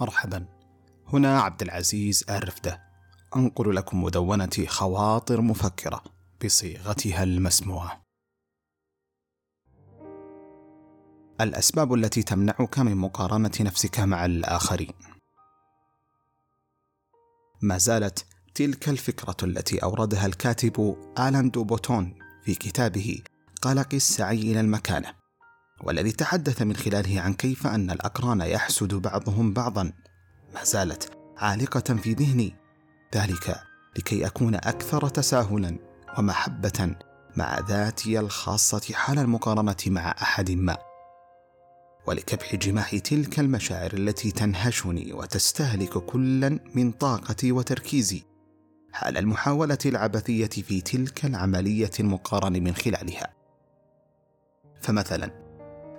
مرحبا. هنا عبد العزيز الرفدة. أنقل لكم مدونة خواطر مفكرة بصيغتها المسموعة. الأسباب التي تمنعك من مقارنة نفسك مع الآخرين. ما زالت تلك الفكرة التي أوردها الكاتب آلان دوبوتون في كتابه قلق السعي إلى المكانة. والذي تحدث من خلاله عن كيف أن الأقران يحسد بعضهم بعضا ما زالت عالقة في ذهني. ذلك لكي أكون أكثر تساهلا ومحبة مع ذاتي الخاصة حال المقارنة مع أحد ما. ولكبح جماح تلك المشاعر التي تنهشني وتستهلك كلا من طاقتي وتركيزي. حال المحاولة العبثية في تلك العملية المقارن من خلالها. فمثلا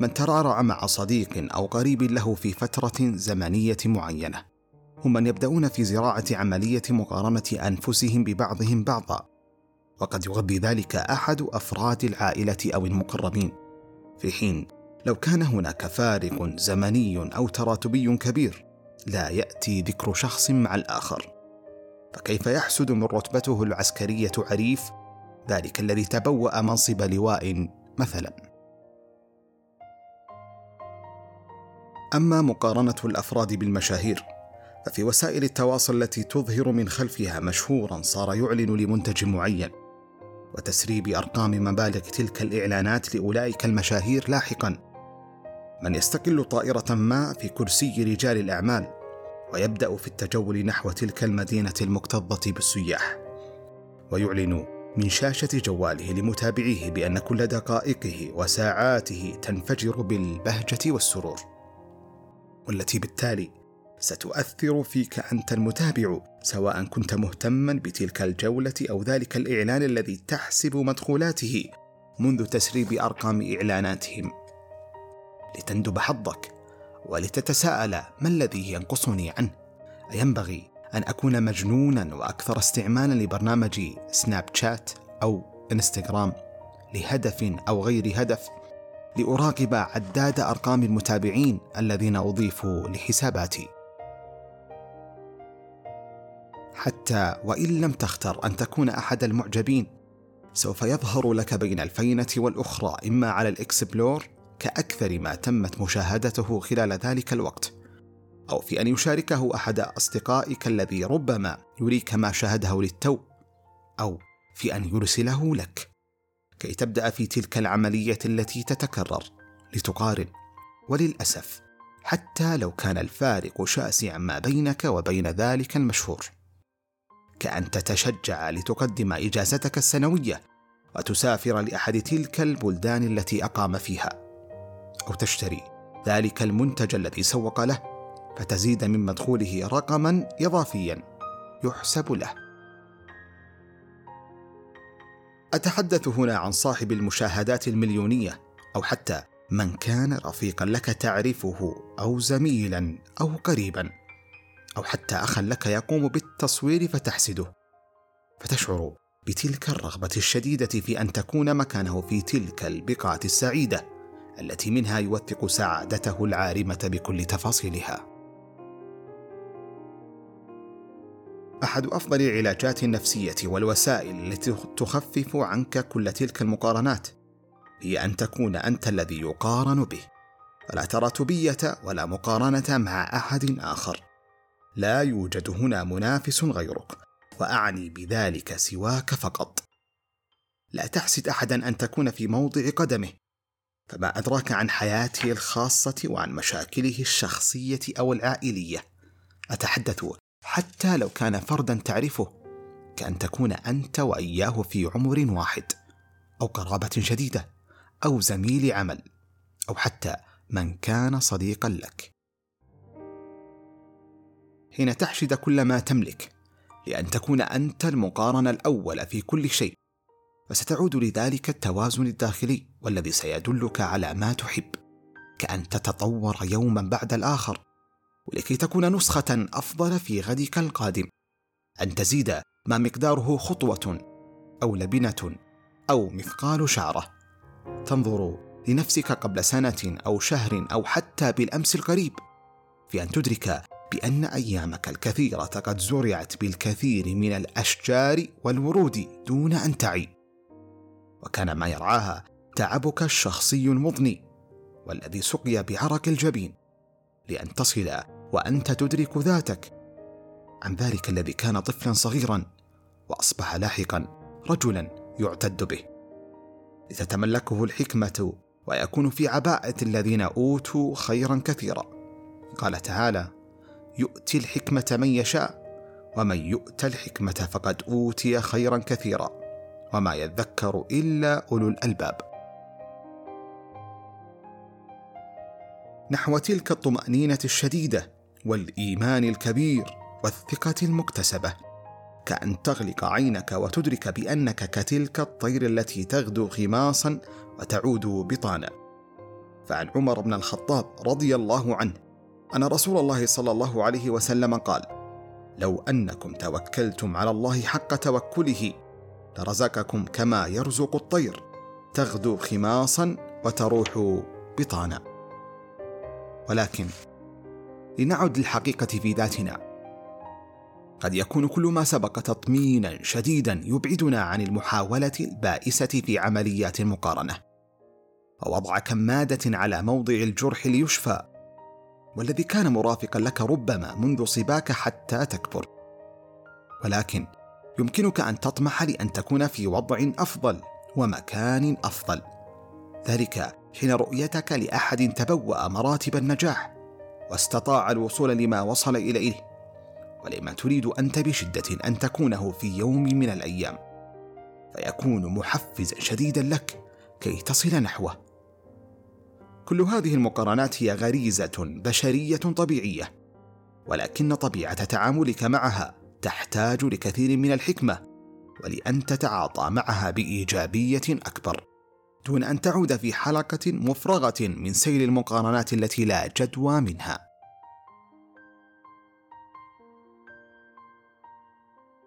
من ترعرع مع صديق أو قريب له في فترة زمنية معينة، هم من يبدأون في زراعة عملية مقارنة أنفسهم ببعضهم بعضا، وقد يغذي ذلك أحد أفراد العائلة أو المقربين، في حين لو كان هناك فارق زمني أو تراتبي كبير لا يأتي ذكر شخص مع الآخر. فكيف يحسد من رتبته العسكرية عريف ذلك الذي تبوأ منصب لواء مثلا. أما مقارنة الأفراد بالمشاهير ففي وسائل التواصل التي تظهر من خلفها مشهورا صار يعلن لمنتج معين وتسريب أرقام مبالغ تلك الإعلانات لأولئك المشاهير لاحقا. من يستقل طائرة ما في كرسي رجال الأعمال ويبدأ في التجول نحو تلك المدينة المكتظة بالسياح. ويعلن من شاشة جواله لمتابعيه بأن كل دقائقه وساعاته تنفجر بالبهجة والسرور. والتي بالتالي ستؤثر فيك أنت المتابع سواء كنت مهتما بتلك الجولة أو ذلك الإعلان الذي تحسب مدخولاته منذ تسريب أرقام إعلاناتهم. لتندب حظك ولتتساءل ما الذي ينقصني عنه. أينبغي أن أكون مجنونا وأكثر استعمالا لبرنامج سناب شات أو انستغرام لهدف أو غير هدف. لأراقب عداد أرقام المتابعين الذين أضيف لحساباتي. حتى وإن لم تختر أن تكون أحد المعجبين سوف يظهر لك بين الفينة والأخرى إما على الإكسبلور كأكثر ما تمت مشاهدته خلال ذلك الوقت أو في أن يشاركه أحد أصدقائك الذي ربما يريك ما شاهده للتو أو في أن يرسله لك. كي تبدأ في تلك العملية التي تتكرر لتقارن وللأسف حتى لو كان الفارق شاسعا ما بينك وبين ذلك المشهور كأن تتشجع لتقدم إجازتك السنوية وتسافر لأحد تلك البلدان التي أقام فيها أو تشتري ذلك المنتج الذي سوق له فتزيد من مدخوله رقما إضافيا يحسب له. أتحدث هنا عن صاحب المشاهدات المليونية أو حتى من كان رفيقا لك تعرفه أو زميلا أو قريبا أو حتى أخا لك يقوم بالتصوير فتحسده. فتشعر بتلك الرغبة الشديدة في أن تكون مكانه في تلك البقعة السعيدة التي منها يوثق سعادته العارمة بكل تفاصيلها. أحد أفضل العلاجات النفسية والوسائل التي تخفف عنك كل تلك المقارنات هي أن تكون أنت الذي يقارن به. فلا تراتبيه ولا مقارنة مع أحد آخر. لا يوجد هنا منافس غيرك وأعني بذلك سواك فقط. لا تحسد أحدا أن تكون في موضع قدمه. فما أدراك عن حياته الخاصة وعن مشاكله الشخصية أو العائلية. أتحدث حتى لو كان فردا تعرفه كأن تكون أنت وإياه في عمر واحد أو قرابة شديدة أو زميل عمل أو حتى من كان صديقا لك. حين تحشد كل ما تملك لأن تكون أنت المقارن الأول في كل شيء فستعود لذلك التوازن الداخلي والذي سيدلك على ما تحب كأن تتطور يوما بعد الآخر. ولكي تكون نسخة أفضل في غدك القادم. أن تزيد ما مقداره خطوة أو لبنة أو مثقال شعرة. تنظر لنفسك قبل سنة أو شهر أو حتى بالأمس القريب في أن تدرك بأن أيامك الكثيرة قد زرعت بالكثير من الأشجار والورود دون أن تعي. وكان ما يرعاها تعبك الشخصي المضني والذي سقي بعرق الجبين. لأن تصل وأنت تدرك ذاتك. عن ذلك الذي كان طفلا صغيرا وأصبح لاحقا رجلا يعتد به. لتتملكه الحكمة ويكون في عباءة الذين أوتوا خيرا كثيرا. قال تعالى يؤتي الحكمة من يشاء ومن يؤت الحكمة فقد أوتي خيرا كثيرا وما يذكر إلا أولو الألباب. نحو تلك الطمأنينة الشديدة والإيمان الكبير والثقة المكتسبة كأن تغلق عينك وتدرك بأنك كتلك الطير التي تغدو خماصا وتعود بطانا. فعن عمر بن الخطاب رضي الله عنه أن رسول الله صلى الله عليه وسلم قال: لو أنكم توكلتم على الله حق توكله لرزقكم كما يرزق الطير تغدو خماصا وتروح بطانا. ولكن لنعد للحقيقة في ذاتنا. قد يكون كل ما سبق تطمينا شديدا يبعدنا عن المحاولة البائسة في عمليات المقارنة. ووضع كمادة على موضع الجرح ليشفى والذي كان مرافقا لك ربما منذ صباك حتى تكبر. ولكن يمكنك أن تطمح لأن تكون في وضع أفضل ومكان أفضل. ذلك حين رؤيتك لأحد تبوأ مراتب النجاح واستطاع الوصول لما وصل إليه ولما تريد أنت بشدة أن تكونه في يوم من الأيام. فيكون محفزا شديدا لك كي تصل نحوه. كل هذه المقارنات هي غريزة بشرية طبيعية ولكن طبيعة تعاملك معها تحتاج لكثير من الحكمة ولأن تتعاطى معها بإيجابية أكبر. دون أن تعود في حلقة مفرغة من سيل المقارنات التي لا جدوى منها.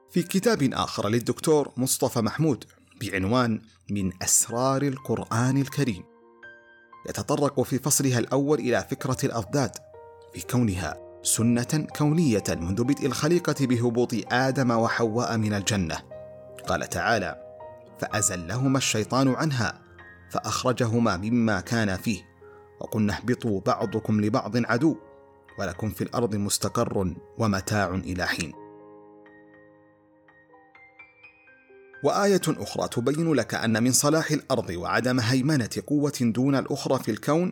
في كتاب آخر للدكتور مصطفى محمود بعنوان من أسرار القرآن الكريم. يتطرق في فصلها الأول إلى فكرة الأضداد في كونها سنة كونية منذ بدء الخليقة بهبوط آدم وحواء من الجنة. قال تعالى فأزلهما الشيطان عنها فأخرجهما مما كان فيه وقلنا اهبطوا بعضكم لبعض عدو ولكم في الأرض مستقر ومتاع إلى حين وآية أخرى تبين لك أن من صلاح الأرض وعدم هيمنة قوة دون الأخرى في الكون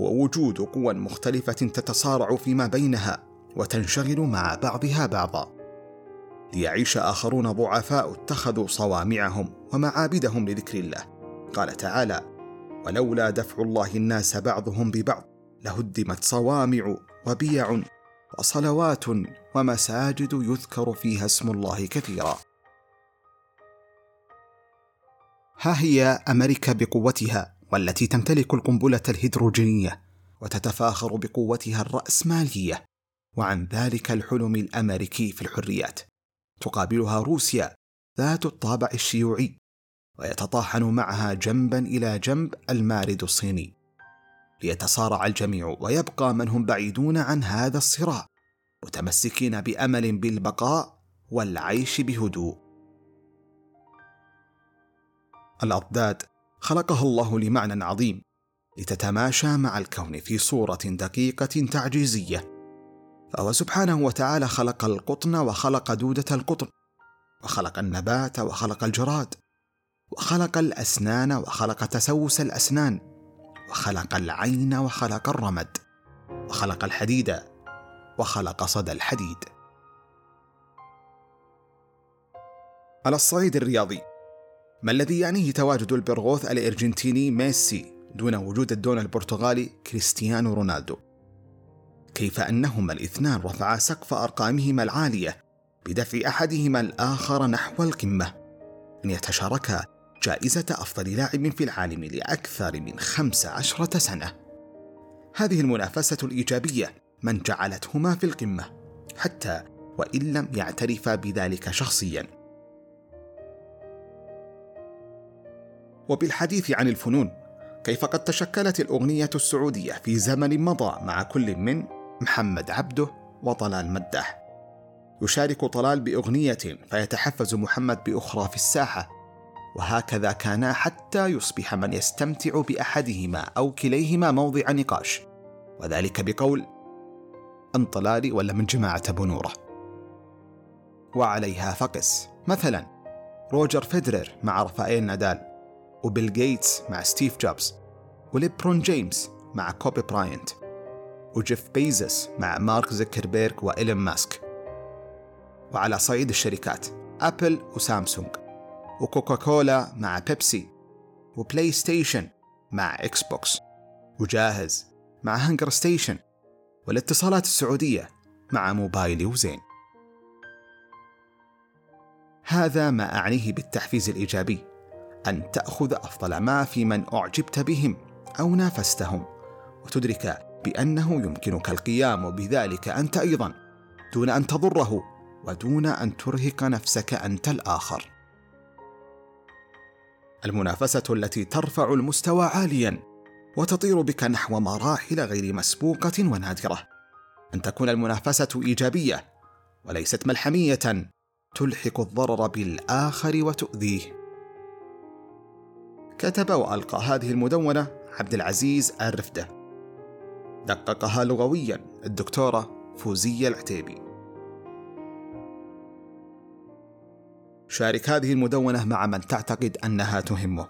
هو وجود قوى مختلفة تتصارع فيما بينها وتنشغل مع بعضها بعضا. ليعيش آخرون ضعفاء اتخذوا صوامعهم ومعابدهم لذكر الله. قال تعالى: ولولا دفع الله الناس بعضهم ببعض لهدمت صوامع وبيع وصلوات ومساجد يذكر فيها اسم الله كثيرا. ها هي أمريكا بقوتها والتي تمتلك القنبلة الهيدروجينية وتتفاخر بقوتها الرأسمالية وعن ذلك الحلم الأمريكي في الحريات تقابلها روسيا ذات الطابع الشيوعي ويتطاحن معها جنبا إلى جنب المارد الصيني. ليتصارع الجميع ويبقى من هم بعيدون عن هذا الصراع متمسكين بأمل بالبقاء والعيش بهدوء. الأضداد خلقها الله لمعنى عظيم لتتماشى مع الكون في صورة دقيقة تعجيزية. فهو سبحانه وتعالى خلق القطن وخلق دودة القطن وخلق النبات وخلق الجراد. وخلق الأسنان وخلق تسوس الأسنان وخلق العين وخلق الرمد وخلق الحديد وخلق صدى الحديد. على الصعيد الرياضي ما الذي يعنيه تواجد البرغوث الأرجنتيني ميسي دون وجود الدون البرتغالي كريستيانو رونالدو؟ كيف أنهما الاثنان رفعا سقف أرقامهما العالية بدفع أحدهما الآخر نحو القمة؟ ان يتشاركا جائزة أفضل لاعب في العالم لأكثر من خمس عشرة سنة. هذه المنافسة الإيجابية من جعلتهما في القمة حتى وإن لم يعترفا بذلك شخصيا. وبالحديث عن الفنون كيف قد تشكلت الأغنية السعودية في زمن مضى مع كل من محمد عبده وطلال مدح يشارك طلال بأغنية فيتحفز محمد بأخرى في الساحة وهكذا كانا حتى يصبح من يستمتع بأحدهما أو كليهما موضع نقاش. وذلك بقول انطلالي ولا من جماعة بنورة وعليها فقس. مثلا روجر فيدرر مع رفائيل نادال وبيل جيتس مع ستيف جوبز وليبرون جيمس مع كوبي براينت وجيف بيزوس مع مارك زكربيرغ وإيلون ماسك. وعلى صعيد الشركات أبل وسامسونج. وكوكا كولا مع بيبسي وبلاي ستيشن مع إكس بوكس وجاهز مع هنجر ستيشن والاتصالات السعودية مع موبايلي وزين. هذا ما أعنيه بالتحفيز الإيجابي أن تأخذ أفضل ما في من أعجبت بهم أو نافستهم وتدرك بأنه يمكنك القيام بذلك أنت أيضا دون أن تضره ودون أن ترهق نفسك أنت الآخر. المنافسة التي ترفع المستوى عاليا وتطير بك نحو مراحل غير مسبوقة ونادرة. أن تكون المنافسة إيجابية وليست ملحمية تلحق الضرر بالآخر وتؤذيه. كتب وألقى هذه المدونة عبد العزيز الرفدة. دققها لغويا الدكتورة فوزية العتيبي. شارك هذه المدونة مع من تعتقد أنها تهمه.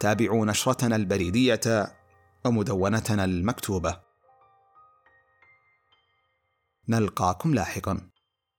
تابعوا نشرتنا البريدية ومدونتنا المكتوبة. نلقاكم لاحقاً.